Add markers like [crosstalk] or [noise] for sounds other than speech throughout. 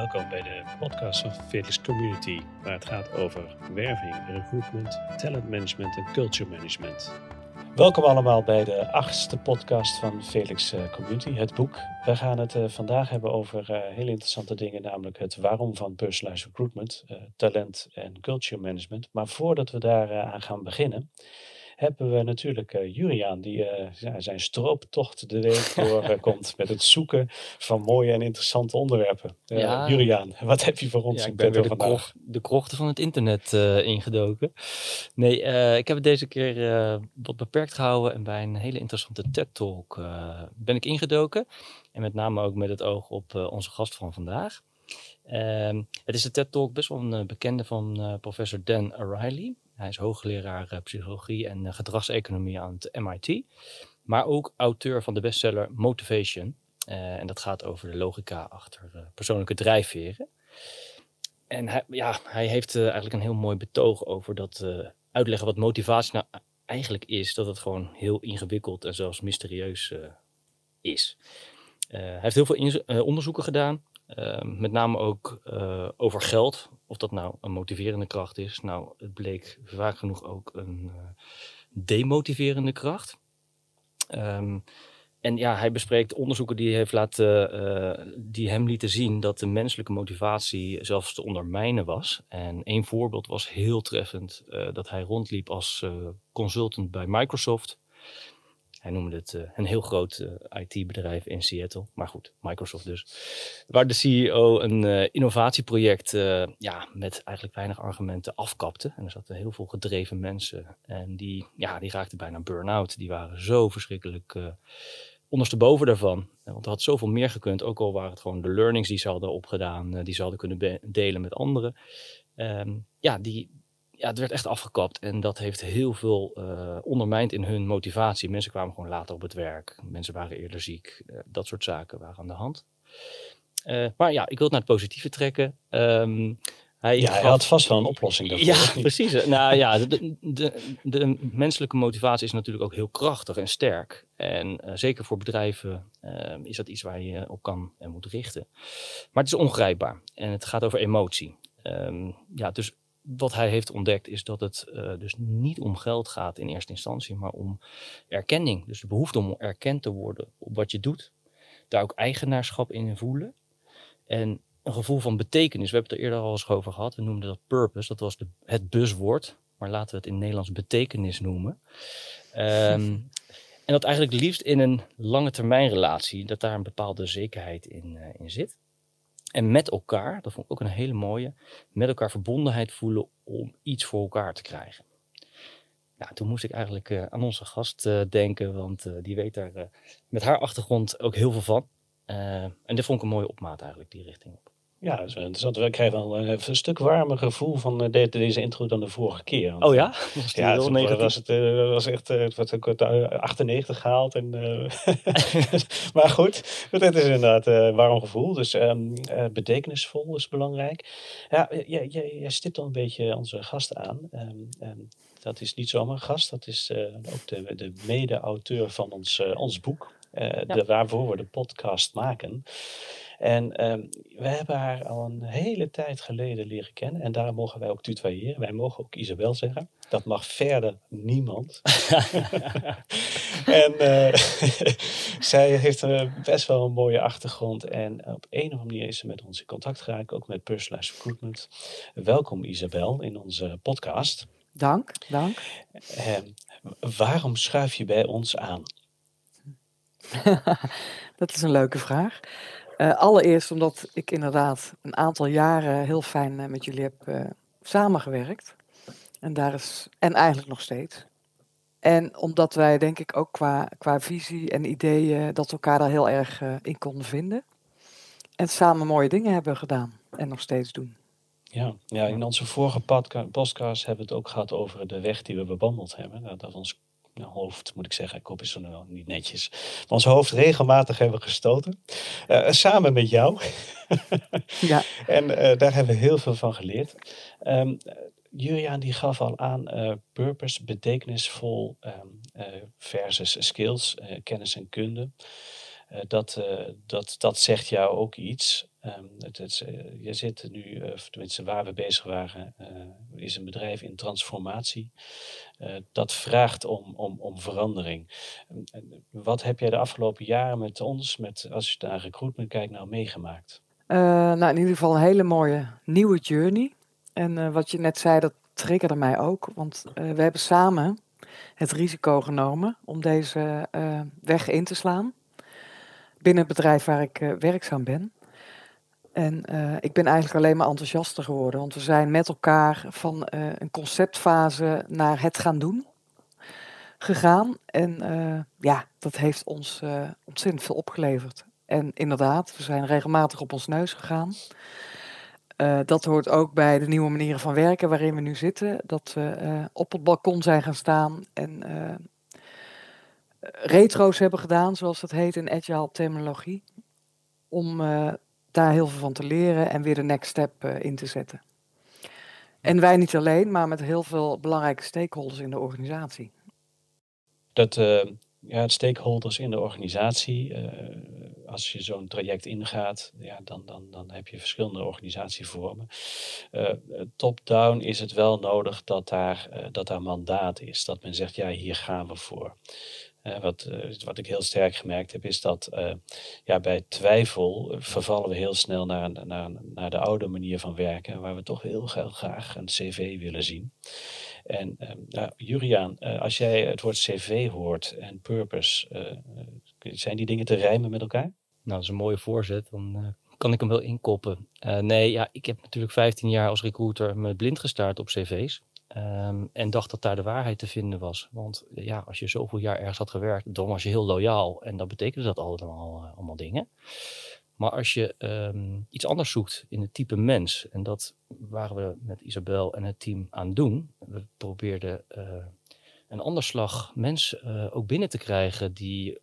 Welkom bij de podcast van Felix Community, waar het gaat over werving, recruitment, talent management en culture management. Welkom allemaal bij de achtste podcast van Felix eh, Community, het boek. We gaan het uh, vandaag hebben over uh, hele interessante dingen, namelijk het waarom van personalized recruitment, talent en culture management. Maar voordat we daar aan gaan beginnen, hebben we natuurlijk uh, Juriaan, die uh, zijn strooptocht de week [laughs] doorkomt met het zoeken van mooie en interessante onderwerpen. Ja. Juriaan, wat heb je voor ons ja, ik ben weer de, krocht, de krochten van het internet ingedoken. Nee, ik heb het deze keer wat beperkt gehouden en bij een hele interessante TED-talk ben ik ingedoken. En met name ook met het oog op onze gast van vandaag. Ehm, het is de TED-talk best wel een bekende van professor Dan Ariely. Hij is hoogleraar eh, psychologie en eh, gedragseconomie aan het MIT. Maar ook auteur van de bestseller Motivation. Eh, en dat gaat over de logica achter persoonlijke drijfveren. En hij, ja, hij heeft eigenlijk een heel mooi betoog over dat uitleggen wat motivatie nou eigenlijk is. Dat het gewoon heel ingewikkeld en zelfs mysterieus is. hij heeft heel veel onderzoeken gedaan. Met name ook over geld. Of dat nou een motiverende kracht is. Nou, het bleek vaak genoeg ook een uh, demotiverende kracht. Um, en ja, hij bespreekt onderzoeken die, heeft laten, uh, die hem lieten zien dat de menselijke motivatie zelfs te ondermijnen was. En één voorbeeld was heel treffend dat hij rondliep als consultant bij Microsoft. Hij noemde het uh, een heel groot eh, IT-bedrijf in Seattle. Maar goed, Microsoft dus. Waar de CEO een uh, innovatieproject ja, met eigenlijk weinig argumenten afkapte. En er zaten heel veel gedreven mensen. En die, ja, die raakten bijna burn-out. Die waren zo verschrikkelijk ondersteboven daarvan. Want er had zoveel meer gekund. Ook al waren het gewoon de learnings die ze hadden opgedaan. die ze hadden kunnen delen met anderen. Um, ja, die, ja, het werd echt afgekapt en dat heeft heel veel uh, ondermijnd in hun motivatie. Mensen kwamen gewoon later op het werk, mensen waren eerder ziek, uh, dat soort zaken waren aan de hand. Uh, maar ja, ik wil het naar het positieve trekken. Um, hij, ja, hij had vast wel een oplossing daarvoor. Ja, [laughs] precies. nou ja, de, de, de, menselijke motivatie is natuurlijk ook heel krachtig en sterk. En zeker voor bedrijven is dat iets waar je op kan en moet richten. Maar het is ongrijpbaar en het gaat over emotie. Um, ja, dus wat hij heeft ontdekt is dat het uh, dus niet om geld gaat in eerste instantie, maar om erkenning. Dus de behoefte om erkend te worden op wat je doet. Daar ook eigenaarschap in voelen. En een gevoel van betekenis. We hebben het er eerder al eens over gehad. We noemden dat purpose. Dat was het buswoord. Maar laten we het in Nederlands betekenis noemen. Um, en dat eigenlijk liefst in een lange termijn relatie. Dat daar een bepaalde zekerheid in, uh, in zit. En met elkaar, dat vond ik ook een hele mooie, met elkaar verbondenheid voelen om iets voor elkaar te krijgen. Nou, toen moest ik eigenlijk uh, aan onze gast uh, denken, want uh, die weet daar met haar achtergrond ook heel veel van. en dit vond ik een mooie opmaat eigenlijk, die richting op. Ja, dat is interessant. We krijgen al een, een stuk warmer gevoel van uh, de, deze intro dan de vorige keer. Want, oh ja? Was ja, het was, was, het, uh, was echt wat, wat, 98 gehaald. En, [laughs] maar goed, het is inderdaad een warm gevoel. Dus um, betekenisvol is belangrijk. Ja, jij, jij, jij stipt al een beetje onze gast aan. Um, um, dat is niet zomaar een gast, dat is ook de, de mede-auteur van ons, ons boek. Ja. de, waarvoor we de podcast maken. En um, we hebben haar al een hele tijd geleden leren kennen. En daar mogen wij ook tutoyeren. Wij mogen ook Isabel zeggen. Dat mag verder niemand. [laughs] en uh, [laughs] zij heeft best wel een mooie achtergrond. En op een of andere manier is ze met ons in contact geraakt. Ook met Personalized Recruitment. Welkom Isabel in onze podcast. Dank, dank. Uh, waarom schuif je bij ons aan? [laughs] dat is een leuke vraag. Uh, allereerst omdat ik inderdaad een aantal jaren heel fijn uh, met jullie heb uh, samengewerkt. En, daar is, en eigenlijk nog steeds. En omdat wij denk ik ook qua, qua visie en ideeën dat elkaar daar heel erg in konden vinden. En samen mooie dingen hebben gedaan en nog steeds doen. Ja, ja in onze vorige podcast hebben we het ook gehad over de weg die we bewandeld hebben. Dat, dat ons hoofd, moet ik zeggen. Kop is nou niet netjes. Maar ons hoofd regelmatig hebben gestoten. Uh, samen met jou. [laughs] ja. En uh, daar hebben we heel veel van geleerd. Um, Julian die gaf al aan uh, purpose, betekenisvol um, versus skills, kennis en kunde. Dat, dat, dat zegt jou ook iets. Um, het, het, je zit nu, tenminste waar we bezig waren, is een bedrijf in transformatie. dat vraagt om, om, om verandering. wat heb jij de afgelopen jaren met ons, met, als je naar recruitment kijkt, nou meegemaakt? nou, in ieder geval een hele mooie nieuwe journey. En wat je net zei, dat triggerde mij ook. Want we hebben samen het risico genomen om deze weg in te slaan. Binnen het bedrijf waar ik uh, werkzaam ben. En uh, ik ben eigenlijk alleen maar enthousiaster geworden. Want we zijn met elkaar van een conceptfase naar het gaan doen gegaan. En ja, dat heeft ons ontzettend veel opgeleverd. En inderdaad, we zijn regelmatig op ons neus gegaan. Dat hoort ook bij de nieuwe manieren van werken waarin we nu zitten. Dat we op het balkon zijn gaan staan en retro's hebben gedaan, zoals dat heet in agile terminologie. Om daar heel veel van te leren en weer de next step in te zetten. En wij niet alleen, maar met heel veel belangrijke stakeholders in de organisatie. Dat ja, stakeholders in de organisatie. Als je zo'n traject ingaat, ja, dan, dan, dan heb je verschillende organisatievormen. Top-down is het wel nodig dat daar, dat daar mandaat is. Dat men zegt, ja, hier gaan we voor. Wat, wat ik heel sterk gemerkt heb, is dat ja, bij twijfel vervallen we heel snel naar, naar, naar de oude manier van werken, waar we toch heel graag een cv willen zien. En nou, Juriaan, als jij het woord cv hoort en purpose, zijn die dingen te rijmen met elkaar? Nou, dat is een mooie voorzet. Dan kan ik hem wel inkoppen. nee, ja, ik heb natuurlijk 15 jaar als recruiter me blind gestaard op cv's. Um, en dacht dat daar de waarheid te vinden was. Want ja, als je zoveel jaar ergens had gewerkt, dan was je heel loyaal. En dat betekende dat allemaal, allemaal dingen. Maar als je um, iets anders zoekt in het type mens, en dat waren we met Isabel en het team aan doen. We probeerden uh, een ander slag mens uh, ook binnen te krijgen die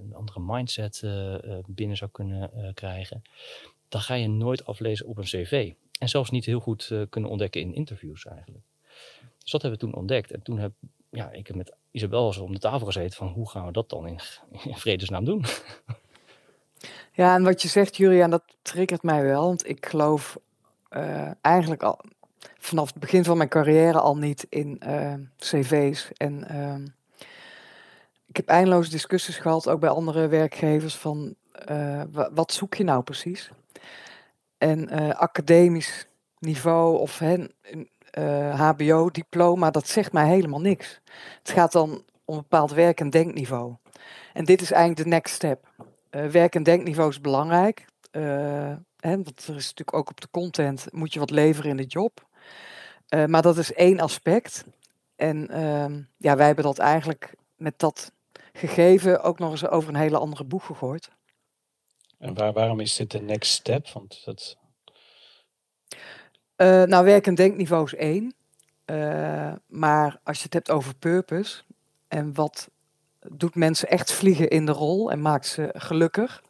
een andere mindset binnen zou kunnen krijgen. Dan ga je nooit aflezen op een cv. En zelfs niet heel goed kunnen ontdekken in interviews eigenlijk. Dus dat hebben we toen ontdekt. En toen heb ja, ik heb met Isabel om de tafel gezeten van hoe gaan we dat dan in, vredesnaam doen? Ja, en wat je zegt, Julian, dat triggert mij wel. Want ik geloof uh, eigenlijk al vanaf het begin van mijn carrière al niet in uh, cv's. En uh, ik heb eindeloze discussies gehad, ook bij andere werkgevers, van uh, wat zoek je nou precies? En academisch niveau of HBO-diploma, dat zegt mij helemaal niks. Het gaat dan om een bepaald werk- en denkniveau. En dit is eigenlijk de next step. Uh, werk- en denkniveau is belangrijk. Uh, hè, want er is natuurlijk ook op de content, moet je wat leveren in de job. Maar dat is één aspect. En ehm, ja, wij hebben dat eigenlijk met dat gegeven ook nog eens over een hele andere boeg gegooid. En waar, waarom is dit de next step? Want dat... nou, werk- en denkniveau is één. maar als je het hebt over purpose en wat doet mensen echt vliegen in de rol en maakt ze gelukkig,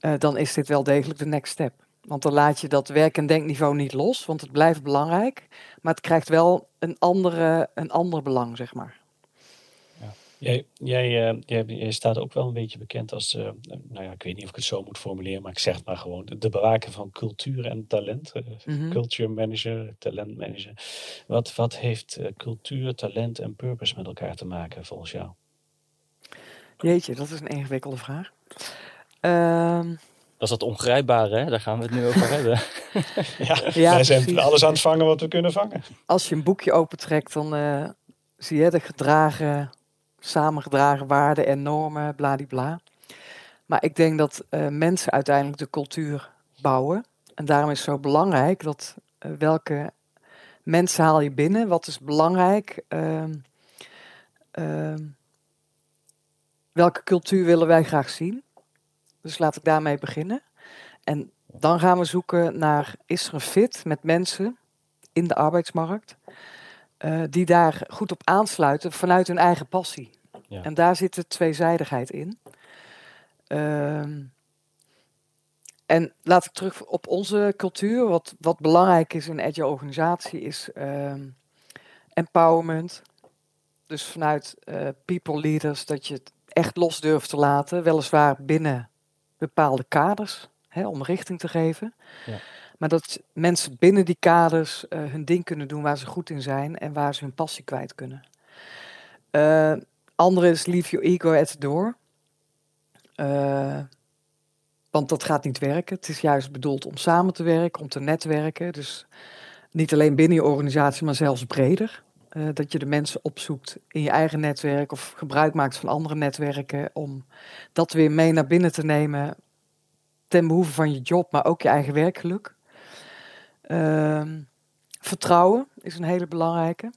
uh, dan is dit wel degelijk de next step. Want dan laat je dat werk- en denkniveau niet los, want het blijft belangrijk, maar het krijgt wel een, andere, een ander belang, zeg maar. Ja. Jij, jij, uh, jij, jij, staat ook wel een beetje bekend als, uh, nou ja, ik weet niet of ik het zo moet formuleren, maar ik zeg maar gewoon de, de bewaker van cultuur en talent. Mm -hmm. Culture manager, talent manager. Wat, wat heeft cultuur, talent en purpose met elkaar te maken volgens jou? Jeetje, dat is een ingewikkelde vraag. Um, dat is dat ongrijpbare, hè? daar gaan we het nu over [laughs] hebben. ja, ja, wij zijn precies. alles aan het vangen wat we kunnen vangen. Als je een boekje opentrekt, dan uh, zie je de gedragen, samengedragen waarden en normen, bladibla. Maar ik denk dat uh, mensen uiteindelijk de cultuur bouwen. En daarom is het zo belangrijk dat uh, welke mensen haal je binnen, wat is belangrijk. Uh, welke cultuur willen wij graag zien? Dus laat ik daarmee beginnen. En dan gaan we zoeken naar, is er een fit met mensen in de arbeidsmarkt, uh, die daar goed op aansluiten vanuit hun eigen passie. Ja. En daar zit de tweezijdigheid in. Uh, en laat ik terug op onze cultuur. Wat, wat belangrijk is in agile organisatie is uh, empowerment. Dus vanuit uh, people leaders dat je echt los durven te laten. Weliswaar binnen bepaalde kaders, hè, om richting te geven. Ja. Maar dat mensen binnen die kaders eh, hun ding kunnen doen waar ze goed in zijn en waar ze hun passie kwijt kunnen. Uh, andere is leave your ego at door. Uh, want dat gaat niet werken. Het is juist bedoeld om samen te werken, om te netwerken. Dus niet alleen binnen je organisatie, maar zelfs breder. Dat je de mensen opzoekt in je eigen netwerk of gebruik maakt van andere netwerken om dat weer mee naar binnen te nemen ten behoeve van je job, maar ook je eigen werkgeluk. Uh, vertrouwen is een hele belangrijke.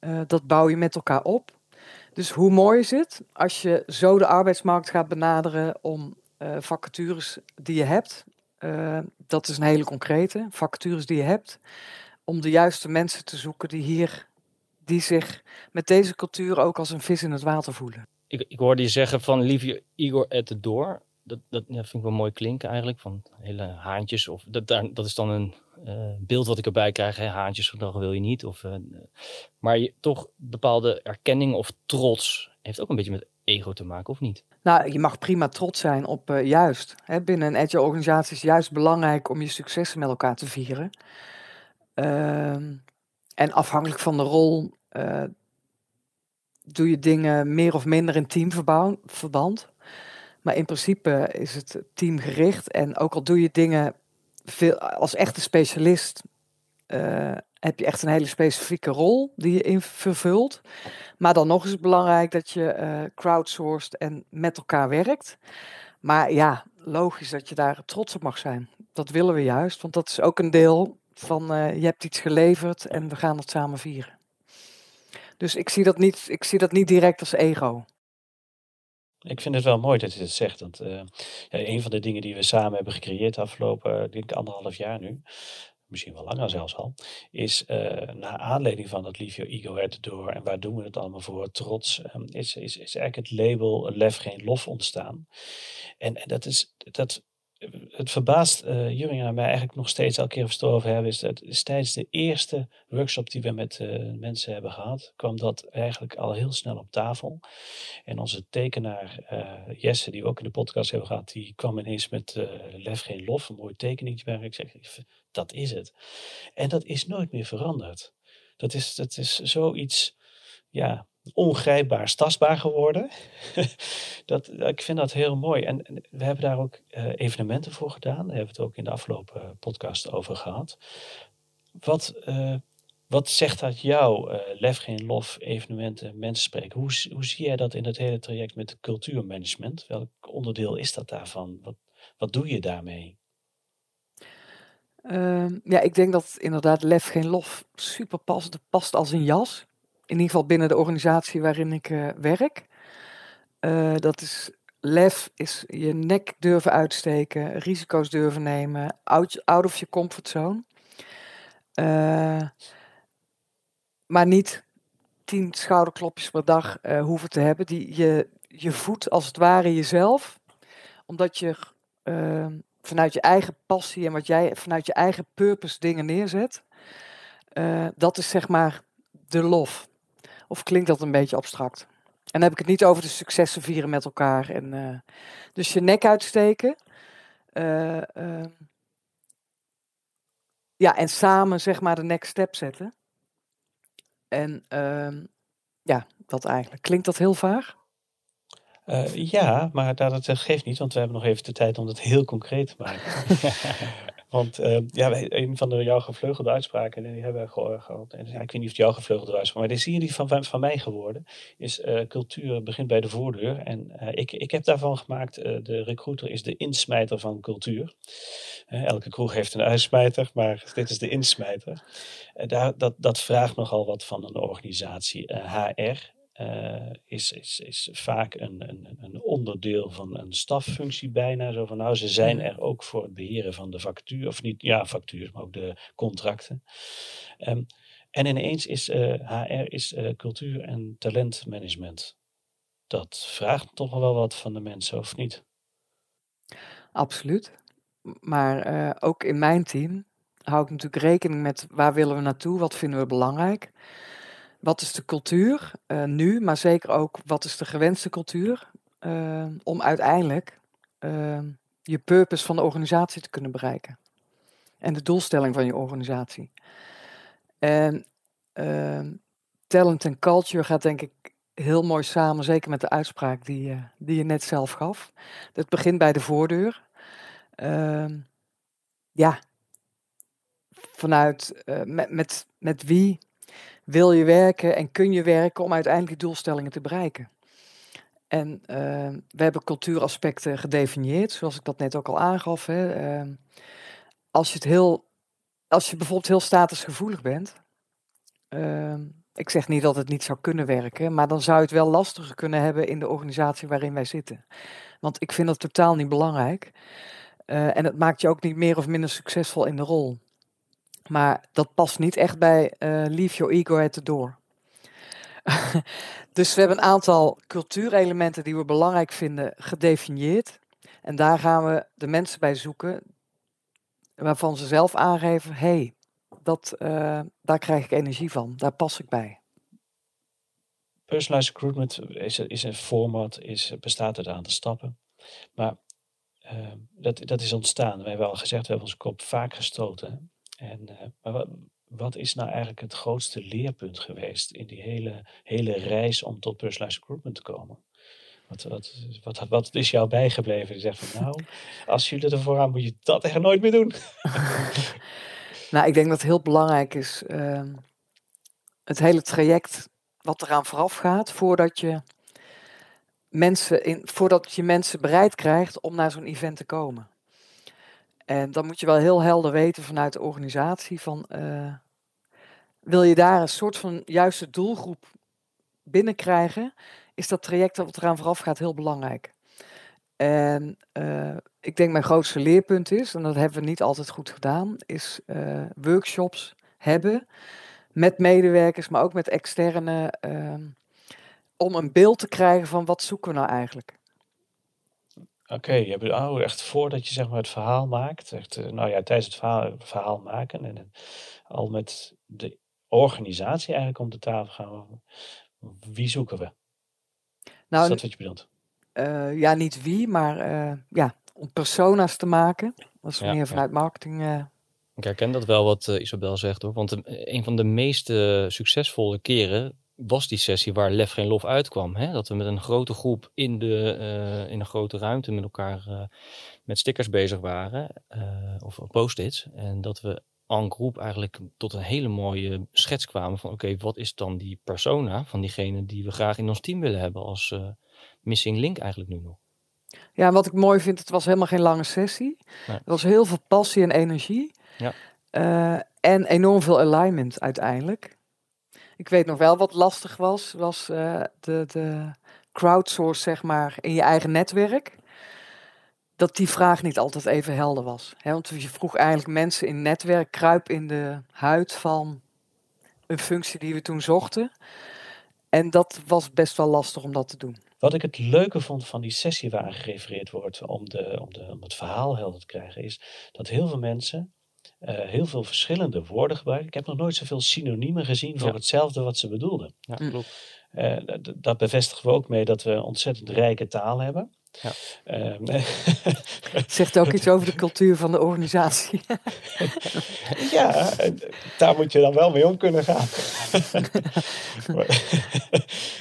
Uh, dat bouw je met elkaar op. Dus hoe mooi is het als je zo de arbeidsmarkt gaat benaderen om uh, vacatures die je hebt, uh, dat is een hele concrete, vacatures die je hebt, om de juiste mensen te zoeken die hier, die zich met deze cultuur ook als een vis in het water voelen. Ik, ik hoorde je zeggen van leave Igor at the door. Dat, dat vind ik wel mooi klinken eigenlijk, van hele haantjes. Of dat, dat is dan een uh, beeld wat ik erbij krijg. Hè, haantjes gedrag wil je niet. Of, uh, maar je, toch bepaalde erkenning of trots heeft ook een beetje met ego te maken, of niet? Nou, je mag prima trots zijn op uh, juist. Hè, binnen een agile organisatie is juist belangrijk om je successen met elkaar te vieren. Ehm, en afhankelijk van de rol doe je dingen meer of minder in teamverband. Maar in principe is het teamgericht. En ook al doe je dingen veel, als echte specialist, uh, heb je echt een hele specifieke rol die je in vervult. Maar dan nog is het belangrijk dat je uh, crowdsourced en met elkaar werkt. Maar ja, logisch dat je daar trots op mag zijn. Dat willen we juist, want dat is ook een deel van uh, je hebt iets geleverd en we gaan het samen vieren. Dus ik zie dat niet, ik zie dat niet direct als ego. Ik vind het wel mooi dat je het zegt. Want ja, een van de dingen die we samen hebben gecreëerd afgelopen ik, anderhalf jaar nu, misschien wel langer zelfs al, is uh, naar aanleiding van dat Leave Your Ego the Door en waar doen we het allemaal voor, trots, um, is, is, is eigenlijk het label Lef Geen Lof ontstaan. En, en dat is, dat het verbaast uh, Juring en mij eigenlijk nog steeds elke keer of we het over hebben, is dat is tijdens de eerste workshop die we met uh, mensen hebben gehad, kwam dat eigenlijk al heel snel op tafel. En onze tekenaar uh, Jesse, die we ook in de podcast hebben gehad, die kwam ineens met Lef Geen Lof, een mooi tekeningetje bij. Ik zeg, dat is het. En dat is nooit meer veranderd. Dat is, dat is zoiets, ja, ongrijpbaar, tastbaar geworden. [laughs] dat, ik vind dat heel mooi. En, we hebben daar ook uh, evenementen voor gedaan. Daar hebben we het ook in de afgelopen podcast over gehad. Wat, uh, wat zegt dat jou, uh, Lef Geen Lof, evenementen, mensen spreken? Hoe, hoe zie jij dat in het hele traject met cultuurmanagement? Welk onderdeel is dat daarvan? Wat, wat doe je daarmee? Uh, ja, ik denk dat inderdaad Lef Geen Lof super past. Past als een jas in ieder geval binnen de organisatie waarin ik uh, werk. Uh, dat is lef, is je nek durven uitsteken, risico's durven nemen, out, of je comfortzone. Uh, maar niet tien schouderklopjes per dag hoeven te hebben. Die je, je voedt als het ware jezelf, omdat je vanuit je eigen passie en wat jij vanuit je eigen purpose dingen neerzet. dat is zeg maar de lof. Of klinkt dat een beetje abstract? En dan heb ik het niet over de successen vieren met elkaar. En, uh, dus je nek uitsteken. Uh, uh, ja, en samen zeg maar de next step zetten. En ehm, ja, dat eigenlijk. Klinkt dat heel vaag? Uh, ja, maar dat, dat geeft niet, want we hebben nog even de tijd om het heel concreet te maken. [laughs] Want uh, ja, een van de jouw gevleugelde uitspraken, die hebben we gehad. En, ik weet niet of het jouw gevleugelde uitspraak maar dit is die van, van mij geworden. Is uh, cultuur begint bij de voordeur. En uh, ik, ik heb daarvan gemaakt, de recruiter is de insmijter van cultuur. elke kroeg heeft een uitsmijter, maar dit is de insmijter. daar, dat, dat vraagt nogal wat van een organisatie. HR, uh, is, is, is vaak een, een, een onderdeel van een staffunctie bijna. Zo van nou, ze zijn er ook voor het beheren van de factuur, of niet, ja, factuur, maar ook de contracten. Um, en ineens is uh, HR is, uh, cultuur- en talentmanagement. Dat vraagt toch wel wat van de mensen, of niet? Absoluut. Maar ook in mijn team hou ik natuurlijk rekening met waar willen we naartoe, wat vinden we belangrijk wat is de cultuur uh, nu, maar zeker ook wat is de gewenste cultuur uh, om uiteindelijk uh, je purpose van de organisatie te kunnen bereiken. En de doelstelling van je organisatie. En talent en culture gaat denk ik heel mooi samen, zeker met de uitspraak die, die je net zelf gaf. Het begint bij de voordeur. Ehm, ja, vanuit met, met, met wie wil je werken en kun je werken om uiteindelijk doelstellingen te bereiken. En uh, we hebben cultuuraspecten gedefinieerd, zoals ik dat net ook al aangaf. Hè. Uh, als je het heel, als je bijvoorbeeld heel statusgevoelig bent, ehm, ik zeg niet dat het niet zou kunnen werken, maar dan zou je het wel lastiger kunnen hebben in de organisatie waarin wij zitten. Want ik vind dat totaal niet belangrijk. Uh, en het maakt je ook niet meer of minder succesvol in de rol. Maar dat past niet echt bij uh, Leave Your Ego at the Door. [laughs] dus we hebben een aantal cultuurelementen die we belangrijk vinden gedefinieerd. En daar gaan we de mensen bij zoeken waarvan ze zelf aangeven: hé, hey, dat, uh, daar krijg ik energie van, daar pas ik bij. Personalized recruitment is, is een format, is, bestaat uit een aantal stappen. Maar uh, dat, dat is ontstaan. We hebben al gezegd, we hebben onze kop vaak gestoten. En, uh, maar wat, wat, is nou eigenlijk het grootste leerpunt geweest in die hele, hele reis om tot personalized recruitment te komen? Wat, wat, wat, wat is jou bijgebleven? Je zegt van nou, [laughs] als jullie ervoor aan, moet je dat echt nooit meer doen. [laughs] nou, ik denk dat het heel belangrijk is. Uh, het hele traject wat eraan vooraf gaat, voordat je mensen in, voordat je mensen bereid krijgt om naar zo'n event te komen. En dan moet je wel heel helder weten vanuit de organisatie van uh, wil je daar een soort van juiste doelgroep binnenkrijgen, is dat traject dat eraan vooraf gaat heel belangrijk. En uh, ik denk mijn grootste leerpunt is, en dat hebben we niet altijd goed gedaan, is uh, workshops hebben met medewerkers, maar ook met externe, ehm, om een beeld te krijgen van wat zoeken we nou eigenlijk. Oké, okay, je hebt oh, echt voordat je zeg maar, het verhaal maakt, echt, uh, nou ja, tijdens het verhaal, verhaal maken en, en, al met de organisatie eigenlijk om de tafel gaan. Wie zoeken we? Nou, is dat wat je bedoelt? Uh, ja, niet wie, maar uh, ja, om persona's te maken. Dat is ja, meer vanuit ja. marketing. Ik herken dat wel wat Isabel zegt hoor. Want een van de meest succesvolle keren was die sessie waar Lef Geen Lof uitkwam. Hè? Dat we met een grote groep in, de, uh, in een grote ruimte met elkaar uh, met stickers bezig waren. Uh, of post-its. En dat we en groep eigenlijk tot een hele mooie schets kwamen van... oké, okay, wat is dan die persona van diegene die we graag in ons team willen hebben... als missing link eigenlijk nu nog. Ja, wat ik mooi vind, het was helemaal geen lange sessie. Nee. Er was heel veel passie en energie. Ja. en enorm veel alignment uiteindelijk. Ik weet nog wel wat lastig was, was uh, de, de crowdsource, zeg maar, in je eigen netwerk. Dat die vraag niet altijd even helder was. Hè? Want je vroeg eigenlijk mensen in netwerk, kruip in de huid van een functie die we toen zochten. En dat was best wel lastig om dat te doen. Wat ik het leuke vond van die sessie waar gerefereerd wordt om, de, om, de, om het verhaal helder te krijgen, is dat heel veel mensen uh, heel veel verschillende woorden gebruiken. Ik heb nog nooit zoveel synoniemen gezien voor ja. hetzelfde wat ze bedoelden. Ja, mm. klopt. Uh, dat bevestigen we ook mee dat we een ontzettend rijke taal hebben. Ja. Um, [laughs] Zegt ook iets over de cultuur van de organisatie. [laughs] ja, daar moet je dan wel mee om kunnen gaan. [laughs]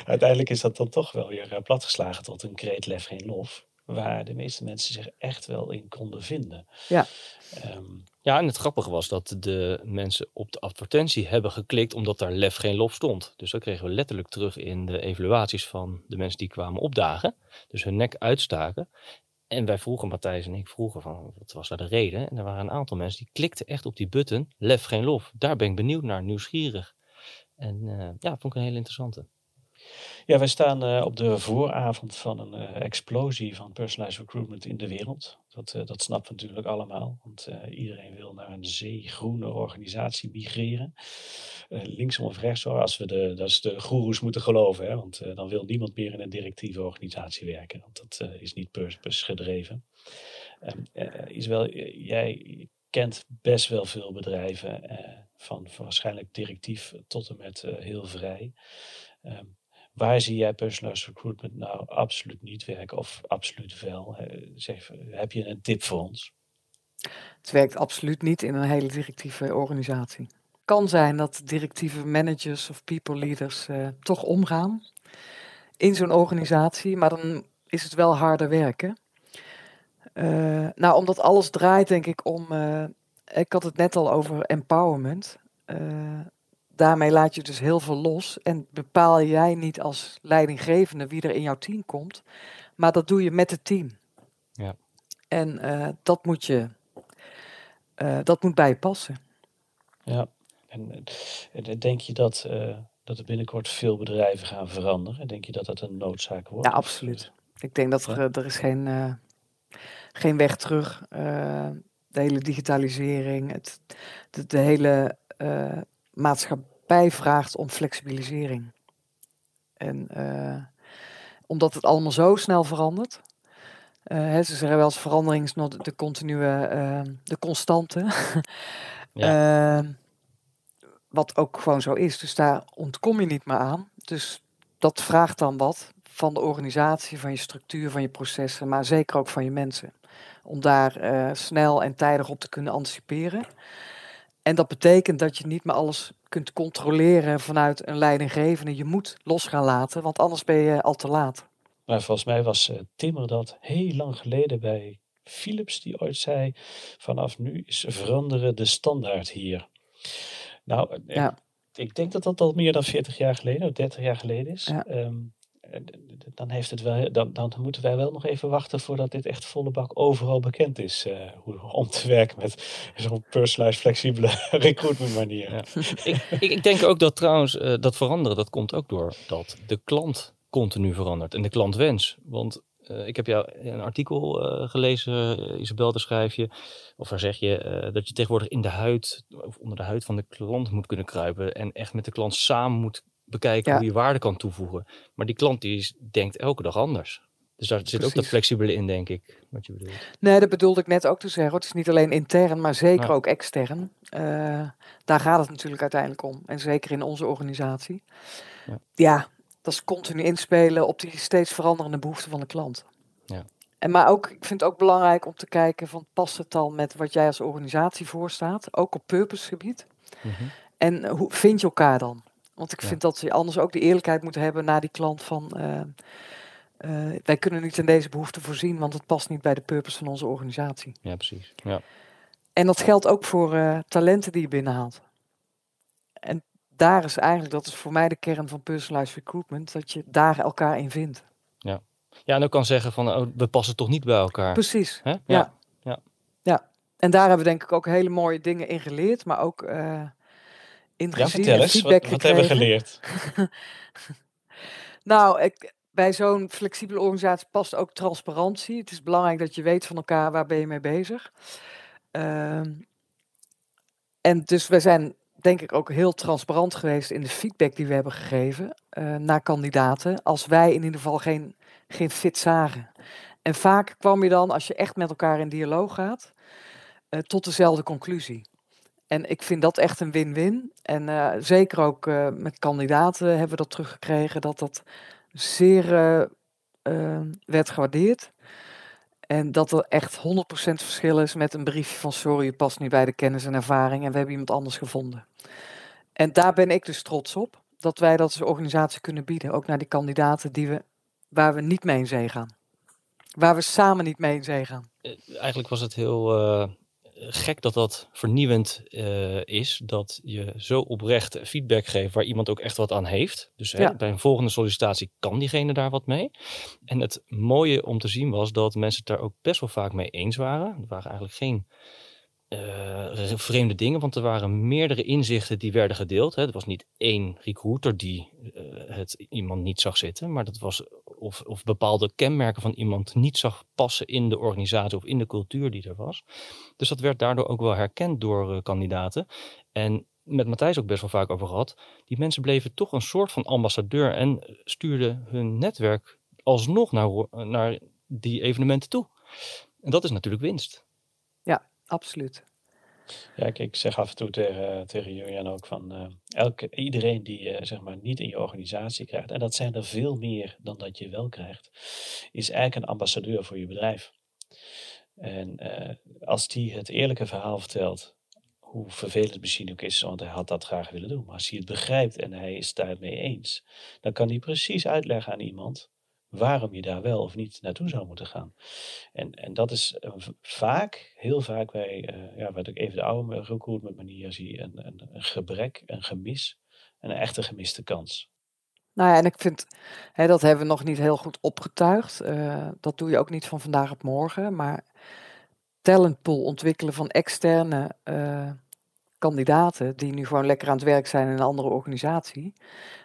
uiteindelijk is dat dan toch wel weer platgeslagen tot een kreet lef geen lof. Waar de meeste mensen zich echt wel in konden vinden. Ja. Um, ja, en het grappige was dat de mensen op de advertentie hebben geklikt omdat daar lef geen lof stond. Dus dat kregen we letterlijk terug in de evaluaties van de mensen die kwamen opdagen. Dus hun nek uitstaken. En wij vroegen, Matthijs en ik vroegen van, wat was daar de reden? En er waren een aantal mensen die klikten echt op die button, lef geen lof. Daar ben ik benieuwd naar, nieuwsgierig. En uh, ja, vond ik een hele interessante. Ja, wij staan uh, op de vooravond van een uh, explosie van personalized recruitment in de wereld. Dat, uh, dat snapt natuurlijk allemaal, want iedereen wil naar een zeegroene organisatie migreren. linksom of rechtsom, als we de, dat is de goeroes moeten geloven, hè, want dan wil niemand meer in een directieve organisatie werken. Want dat is niet purpose gedreven. Isabel, jij kent best wel veel bedrijven van waarschijnlijk directief tot en met heel vrij. Ehm, waar zie jij personalized recruitment nou absoluut niet werken of absoluut wel? zeg, heb je een tip voor ons? Het werkt absoluut niet in een hele directieve organisatie. Het kan zijn dat directieve managers of people leaders toch omgaan in zo'n organisatie, maar dan is het wel harder werken. Uh, nou, omdat alles draait, denk ik, om. Uh, ik had het net al over empowerment. Daarmee laat je dus heel veel los. En bepaal jij niet als leidinggevende wie er in jouw team komt. Maar dat doe je met het team. Ja. En dat moet je. dat moet bij je passen. Ja. En, en denk je dat dat er binnenkort veel bedrijven gaan veranderen? Denk je dat dat een noodzaak wordt? Ja, absoluut. Ik denk dat er, er is geen, geen weg terug. De hele digitalisering, het, de, de hele maatschappij vraagt om flexibilisering. En omdat het allemaal zo snel verandert. Hè, ze zeggen wel eens verandering is de continue, de constante. [laughs] ja. wat ook gewoon zo is. Dus daar ontkom je niet meer aan. Dus dat vraagt dan wat van de organisatie, van je structuur, van je processen, maar zeker ook van je mensen. Om daar uh, snel en tijdig op te kunnen anticiperen. En dat betekent dat je niet meer alles kunt controleren vanuit een leidinggevende. Je moet los gaan laten, want anders ben je al te laat. Maar volgens mij was uh, Timmer dat heel lang geleden bij Philips, die ooit zei: vanaf nu is veranderen de standaard hier. Nou, eh, ja. ik denk dat dat al meer dan 40 jaar geleden, of 30 jaar geleden is. Ja. Ehm, dan, heeft het wel, dan, dan moeten wij wel nog even wachten voordat dit echt volle bak overal bekend is. Uh, hoe, om te werken met zo'n personalized, flexibele [laughs] recruitment manier. Ik, ik, denk ook dat trouwens uh, dat veranderen, dat komt ook door dat de klant continu verandert en de klantwens. Want uh, ik heb jou een artikel gelezen, Isabel, daar schrijf je, of daar zeg je dat je tegenwoordig in de huid, of onder de huid van de klant moet kunnen kruipen en echt met de klant samen moet bekijken hoe je waarde kan toevoegen. Maar die klant die denkt elke dag anders. Dus daar zit ook dat flexibele in, denk ik, wat je bedoelt. Nee, dat bedoelde ik net ook te zeggen. Het is niet alleen intern, maar zeker ook extern. Uh, daar gaat het natuurlijk uiteindelijk om. En zeker in onze organisatie. Ja. ja, dat is continu inspelen op die steeds veranderende behoeften van de klant. Ja. En maar ook, ik vind het ook belangrijk om te kijken van past het dan met wat jij als organisatie voorstaat, ook op purpose gebied. Mm -hmm. En hoe vind je elkaar dan? Want ik vind dat je anders ook de eerlijkheid moet hebben naar die klant van... Uh, uh, wij kunnen niet in deze behoefte voorzien, want het past niet bij de purpose van onze organisatie. Ja, precies. Ja. En dat geldt ook voor uh, talenten die je binnenhaalt. En daar is eigenlijk, dat is voor mij de kern van personalized recruitment, dat je daar elkaar in vindt. Ja, ja en ook kan zeggen van, oh, we passen toch niet bij elkaar. Precies, Hè? Ja. ja. ja. ja. En daar hebben we denk ik ook hele mooie dingen in geleerd, maar ook in ja, vertel eens, wat, wat hebben we geleerd? [laughs] nou, ik, bij zo'n flexibele organisatie past ook transparantie. Het is belangrijk dat je weet van elkaar waar ben je mee bezig. Uh, en dus we zijn denk ik ook heel transparant geweest in de feedback die we hebben gegeven uh, naar kandidaten. Als wij in ieder geval geen, geen fit zagen. En vaak kwam je dan, als je echt met elkaar in dialoog gaat, uh, tot dezelfde conclusie. En ik vind dat echt een win-win. En uh, zeker ook uh, met kandidaten hebben we dat teruggekregen, dat dat zeer uh, werd gewaardeerd. En dat er echt 100% verschil is met een briefje van sorry, je past niet bij de kennis en ervaring en we hebben iemand anders gevonden. En daar ben ik dus trots op, dat wij dat als organisatie kunnen bieden, ook naar die kandidaten die we, waar we niet mee in zee gaan. Waar we samen niet mee in zee gaan. Eigenlijk was het heel gek dat dat vernieuwend uh, is. Dat je zo oprecht feedback geeft waar iemand ook echt wat aan heeft. Dus ja. hè, bij een volgende sollicitatie kan diegene daar wat mee. En het mooie om te zien was dat mensen het daar ook best wel vaak mee eens waren. Er waren eigenlijk geen uh, vreemde dingen, want er waren meerdere inzichten die werden gedeeld. Hè. Er was niet één recruiter die uh, het iemand niet zag zitten, maar dat was of, of bepaalde kenmerken van iemand niet zag passen in de organisatie of in de cultuur die er was. Dus dat werd daardoor ook wel herkend door uh, kandidaten. En met Matthijs ook best wel vaak over gehad. Die mensen bleven toch een soort van ambassadeur en stuurden hun netwerk alsnog naar, naar die evenementen toe. En dat is natuurlijk winst. Ja, absoluut. Ja, ik, zeg af en toe tegen, tegen Julian ook van eh, elke, iedereen die je zeg maar niet in je organisatie krijgt, en dat zijn er veel meer dan dat je wel krijgt, is eigenlijk een ambassadeur voor je bedrijf. En eh, als die het eerlijke verhaal vertelt, hoe vervelend het misschien ook is, want hij had dat graag willen doen, maar als hij het begrijpt en hij is daarmee eens, dan kan hij precies uitleggen aan iemand waarom je daar wel of niet naartoe zou moeten gaan. En, en dat is eh, vaak, heel vaak bij, eh, ja, wat ik even de oude recruitment manier zie, een, een, gebrek, een gemis, en een echte gemiste kans. Nou ja, en ik vind, hè, dat hebben we nog niet heel goed opgetuigd. Eh, dat doe je ook niet van vandaag op morgen. Maar talentpool ontwikkelen van externe kandidaten die nu gewoon lekker aan het werk zijn in een andere organisatie.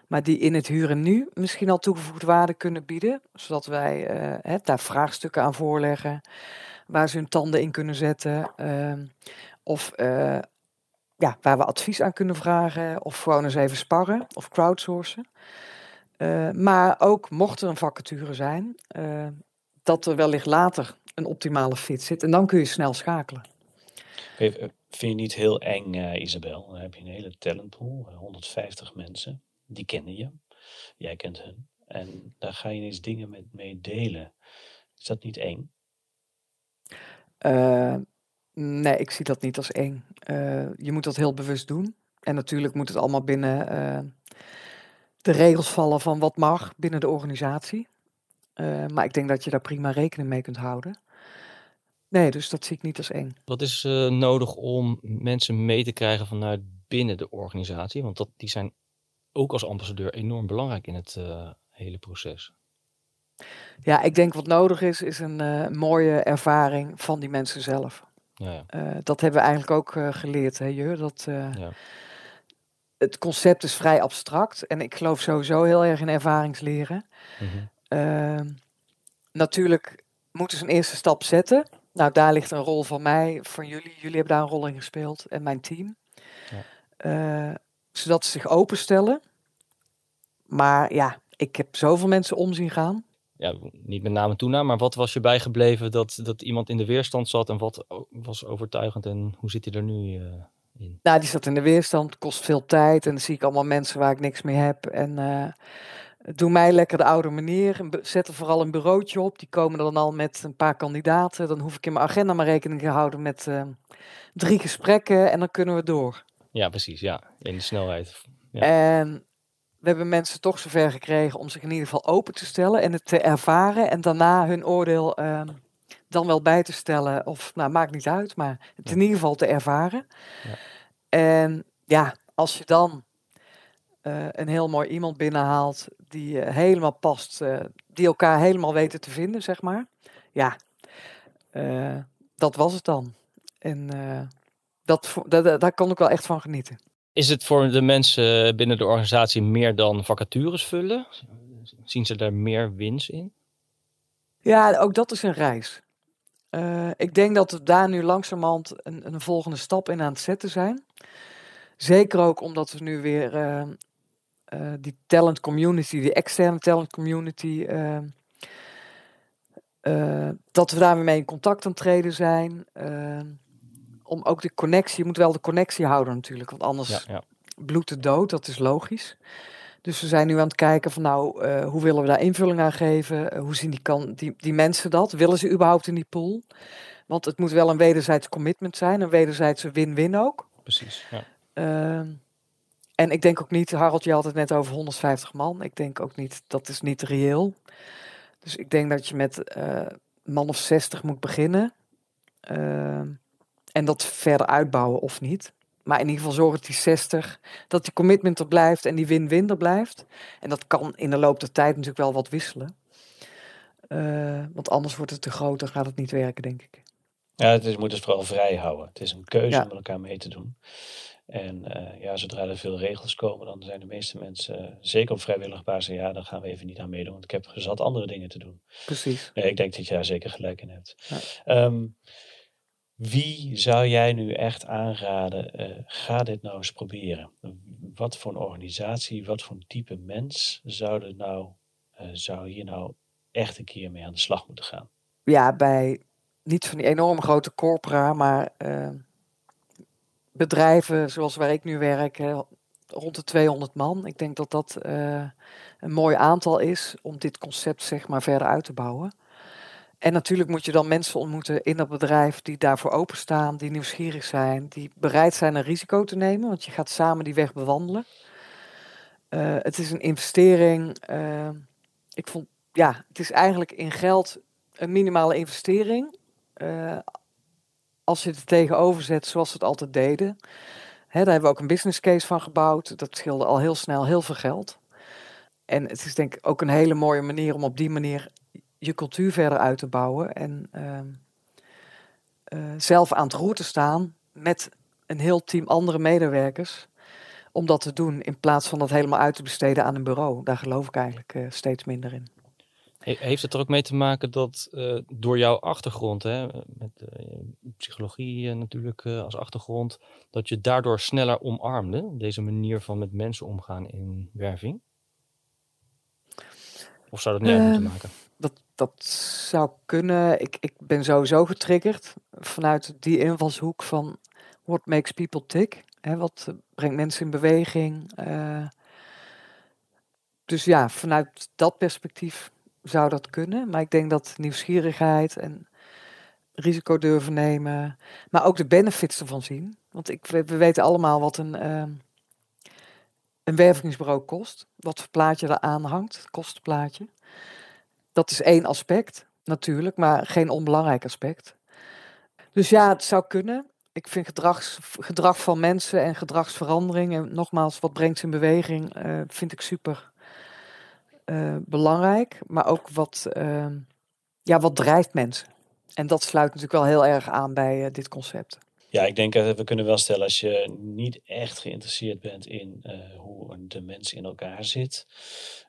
Maar die in het huren nu misschien al toegevoegde waarde kunnen bieden. Zodat wij eh, daar vraagstukken aan voorleggen. Waar ze hun tanden in kunnen zetten. ehm, of eh, ja, waar we advies aan kunnen vragen. Of gewoon eens even sparren of crowdsourcen. Eh, maar ook mocht er een vacature zijn, dat er wellicht later een optimale fit zit. En dan kun je snel schakelen. Eh, Vind je niet heel eng, eh, Isabel? Dan heb je een hele talentpool, eh, 150 mensen, die kennen je. Jij kent hun. En daar ga je ineens dingen met mee delen. Is dat niet eng? Eh, nee, ik zie dat niet als eng. Eh, je moet dat heel bewust doen. En natuurlijk moet het allemaal binnen eh, de regels vallen van wat mag binnen de organisatie. Eh, maar ik denk dat je daar prima rekening mee kunt houden. Nee, dus dat zie ik niet als eng. Wat is eh, nodig om mensen mee te krijgen vanuit binnen de organisatie? Want dat, die zijn ook als ambassadeur enorm belangrijk in het eh, hele proces. Ja, ik denk wat nodig is, is een eh, mooie ervaring van die mensen zelf. Ja, ja. Dat hebben we eigenlijk ook geleerd, hè, Jur? Dat, Ja. Het concept is vrij abstract en ik geloof sowieso heel erg in ervaringsleren. Mhm. Ehm, natuurlijk moeten ze een eerste stap zetten. Nou, daar ligt een rol van mij, van jullie. Jullie hebben daar een rol in gespeeld en mijn team. Ja. Eh, zodat ze zich openstellen. Maar ja, ik heb zoveel mensen om zien gaan. ja, niet met naam en toenaam, maar wat was je bijgebleven dat, dat iemand in de weerstand zat en wat was overtuigend en hoe zit hij er nu eh, in? Nou, die zat in de weerstand, kost veel tijd. En dan zie ik allemaal mensen waar ik niks mee heb. En eh, doe mij lekker de oude manier. Zet er vooral een bureautje op. Die komen dan al met een paar kandidaten. Dan hoef ik in mijn agenda maar rekening te houden met eh, drie gesprekken. En dan kunnen we door. Ja, precies, ja, in de snelheid. Ja. En we hebben mensen toch zover gekregen om zich in ieder geval open te stellen en het te ervaren. En daarna hun oordeel ehm, dan wel bij te stellen. Of, nou, maakt niet uit, maar het in ieder geval te ervaren. Ja. En ja, als je dan eh, een heel mooi iemand binnenhaalt die eh, helemaal past, eh, die elkaar helemaal weten te vinden, zeg maar. Ja, dat was het dan. En dat, vo- da- da- daar kon ik wel echt van genieten. Is het voor de mensen binnen de organisatie meer dan vacatures vullen? Zien ze daar meer winst in? Ja, ook dat is een reis. Ik denk dat we daar nu langzamerhand een, een volgende stap in aan het zetten zijn. Zeker ook omdat we nu weer eh, die talent community, die externe talent community, eh, eh, dat we daar weer mee in contact aan het treden zijn. Eh, om ook de connectie, je moet wel de connectie houden natuurlijk, want anders Ja, ja. bloedt het dood, dat is logisch. Dus we zijn nu aan het kijken van nou, eh, hoe willen we daar invulling aan geven? Hoe zien die, kan, die, die mensen dat? Willen ze überhaupt in die pool? Want het moet wel een wederzijds commitment zijn, een wederzijdse win-win ook. precies. Ja. En ik denk ook niet, Harold, je had het net over 150 man. Ik denk ook niet, dat is niet reëel. Dus ik denk dat je met eh man of 60 moet beginnen. Ehm, en dat verder uitbouwen of niet. Maar in ieder geval zorgen dat die 60, dat die commitment er blijft en die win-win er blijft. En dat kan in de loop der tijd natuurlijk wel wat wisselen. Eh, want anders wordt het te groot, dan gaat het niet werken, denk ik. Ja, het is, moet het vooral vrij houden. Het is een keuze Ja. om met elkaar mee te doen. En eh, ja, zodra er veel regels komen, dan zijn de meeste mensen, eh, zeker op vrijwillige basis, ja, dan gaan we even niet aan meedoen, want ik heb gezat andere dingen te doen. Precies. Nee, ik denk dat je daar zeker gelijk in hebt. Ja. Ehm, wie zou jij nu echt aanraden, eh, ga dit nou eens proberen? Wat voor een organisatie, wat voor een type mens zou, er nou, zou hier nou echt een keer mee aan de slag moeten gaan? ja, bij niet van die enorme grote corpora, maar eh, bedrijven zoals waar ik nu werk, rond de 200 man. Ik denk dat dat eh, een mooi aantal is om dit concept zeg maar verder uit te bouwen. En natuurlijk moet je dan mensen ontmoeten in dat bedrijf die daarvoor openstaan, die nieuwsgierig zijn, die bereid zijn een risico te nemen, want je gaat samen die weg bewandelen. Eh, het is een investering. eh, ik vond, ja, het is eigenlijk in geld een minimale investering. Als je het tegenover zet zoals we het altijd deden. Hè, daar hebben we ook een business case van gebouwd. Dat scheelde al heel snel heel veel geld. En het is denk ik ook een hele mooie manier om op die manier je cultuur verder uit te bouwen. En ehm, eh, zelf aan het roer te staan met een heel team andere medewerkers. Om dat te doen in plaats van dat helemaal uit te besteden aan een bureau. Daar geloof ik eigenlijk eh, steeds minder in. He- Heeft het er ook mee te maken dat eh, door jouw achtergrond, hè, met eh, psychologie eh, natuurlijk als achtergrond, dat je daardoor sneller omarmde, deze manier van met mensen omgaan in werving? Of zou dat uit moeten Ehm, maken? Dat, dat zou kunnen. Ik, ik ben sowieso getriggerd vanuit die invalshoek van what makes people tick. Hè, wat brengt mensen in beweging. dus ja, vanuit dat perspectief zou dat kunnen. Maar ik denk dat nieuwsgierigheid en risico durven nemen, maar ook de benefits ervan zien. Want ik, we, we weten allemaal wat een, ehm, een wervingsbureau kost. Wat voor plaatje er aan hangt, kostenplaatje. Dat is één aspect, natuurlijk, maar geen onbelangrijk aspect. Dus ja, het zou kunnen. Ik vind gedrags, gedrag van mensen en gedragsverandering, en nogmaals, wat brengt ze in beweging, eh, vind ik super eh, belangrijk. Maar ook wat, ehm, ja, wat drijft mensen. En dat sluit natuurlijk wel heel erg aan bij eh, dit concept. Ja, ik denk dat we kunnen wel stellen als je niet echt geïnteresseerd bent in eh, hoe de mens in elkaar zit,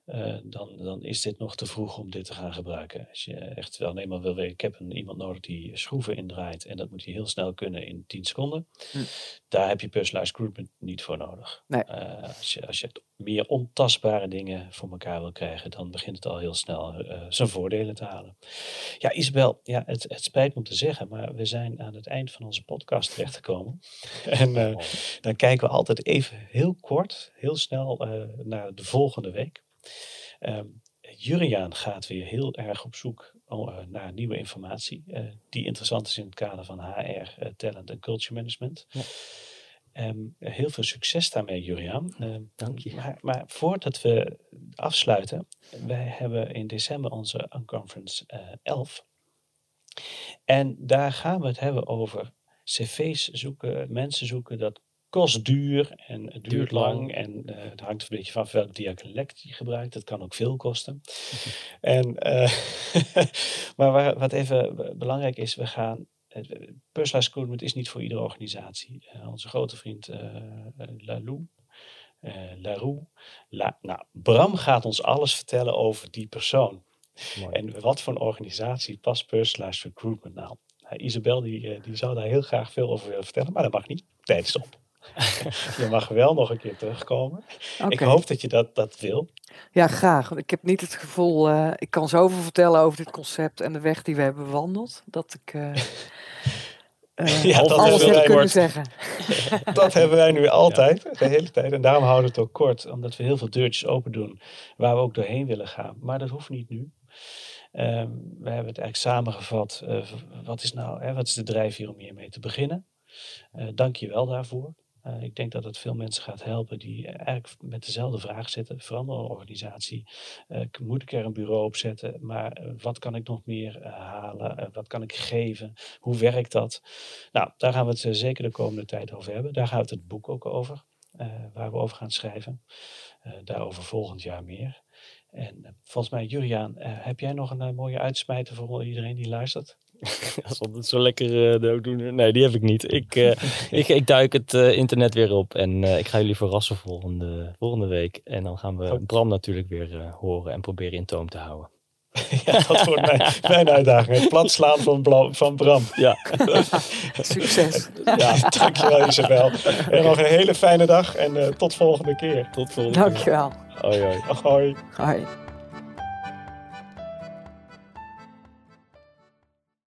eh, dan, dan is dit nog te vroeg om dit te gaan gebruiken. Als je echt wel nee, maar wil weten, ik heb een, iemand nodig die schroeven indraait en dat moet hij heel snel kunnen in 10 seconden. Hm. Daar heb je personalized recruitment niet voor nodig. Nee. Eh, als, je, als je meer ontastbare dingen voor elkaar wil krijgen, dan begint het al heel snel eh, zijn voordelen te halen. Ja, Isabel, ja, het, het spijt me om te zeggen, maar we zijn aan het eind van onze podcast terechtgekomen. [laughs] En dan kijken we altijd even heel kort, heel snel naar de volgende week. Ehm Juriaan gaat weer heel erg op zoek oh, eh, naar nieuwe informatie, eh, die interessant is in het kader van HR, eh, talent en culture management. Ja. Ehm, heel veel succes daarmee, Juriaan. Ehm, Dank je. Maar, maar voordat we afsluiten, wij hebben in december onze Unconference eh 11. En daar gaan we het hebben over cv's zoeken, mensen zoeken. Dat kost duur en het duurt Duurt lang. En eh, het hangt een beetje van welk dialect je gebruikt. Dat kan ook veel kosten. en, eh, [laughs] maar waar, wat even be- belangrijk is, we gaan... Personalized recruitment is niet voor iedere organisatie. Eh, onze grote vriend Lalou, Larue, La, nou, Bram gaat ons alles vertellen over die persoon. Mooi. En wat voor een organisatie past personalized recruitment nou? Isabel die, die zou daar heel graag veel over willen vertellen, maar dat mag niet. Tijd is op. [laughs] je mag wel nog een keer terugkomen. Ik hoop dat je dat, dat wil. Ja, graag. Ik heb niet het gevoel, eh, ik kan zoveel vertellen over dit concept en de weg die we hebben bewandeld, dat ik eh, [laughs] eh, Ja, dat alles wil heb kunnen wordt. zeggen. [laughs] Dat hebben wij nu altijd, de hele tijd. En daarom houden we het ook kort, omdat we heel veel deurtjes open doen waar we ook doorheen willen gaan. Maar dat hoeft niet nu. Ehm, we hebben het eigenlijk samengevat. wat is nou, hè, wat is de drijfveer om hiermee te beginnen? Dank je wel daarvoor. Eh, ik denk dat het veel mensen gaat helpen die eigenlijk met dezelfde vraag zitten. Verander een organisatie. Eh, moet ik er een bureau op zetten? Maar eh, wat kan ik nog meer halen? Wat kan ik geven? Hoe werkt dat? Nou, daar gaan we het zeker de komende tijd over hebben. Daar gaat het boek ook over, waar we over gaan schrijven. Daarover volgend jaar meer. En volgens mij, Juriaan, heb jij nog een mooie uitsmijter voor iedereen die luistert? Dat is altijd zo lekker eh dooddoener. Nee, die heb ik niet. Ik, eh, [laughs] ik, ik duik het eh, internet weer op en eh, ik ga jullie verrassen volgende, volgende week. En dan gaan we. Bram natuurlijk weer eh, horen en proberen in toom te houden. [laughs] ja, dat wordt mijn, mijn uitdaging. Het plat slaan van, Bla- van Bram. Ja, [laughs] Succes. Ja, dankjewel Isabel. En nog een hele fijne dag en eh, tot volgende keer. tot volgende keer. Dankjewel. Hoi, hoi. Hoi. Hoi.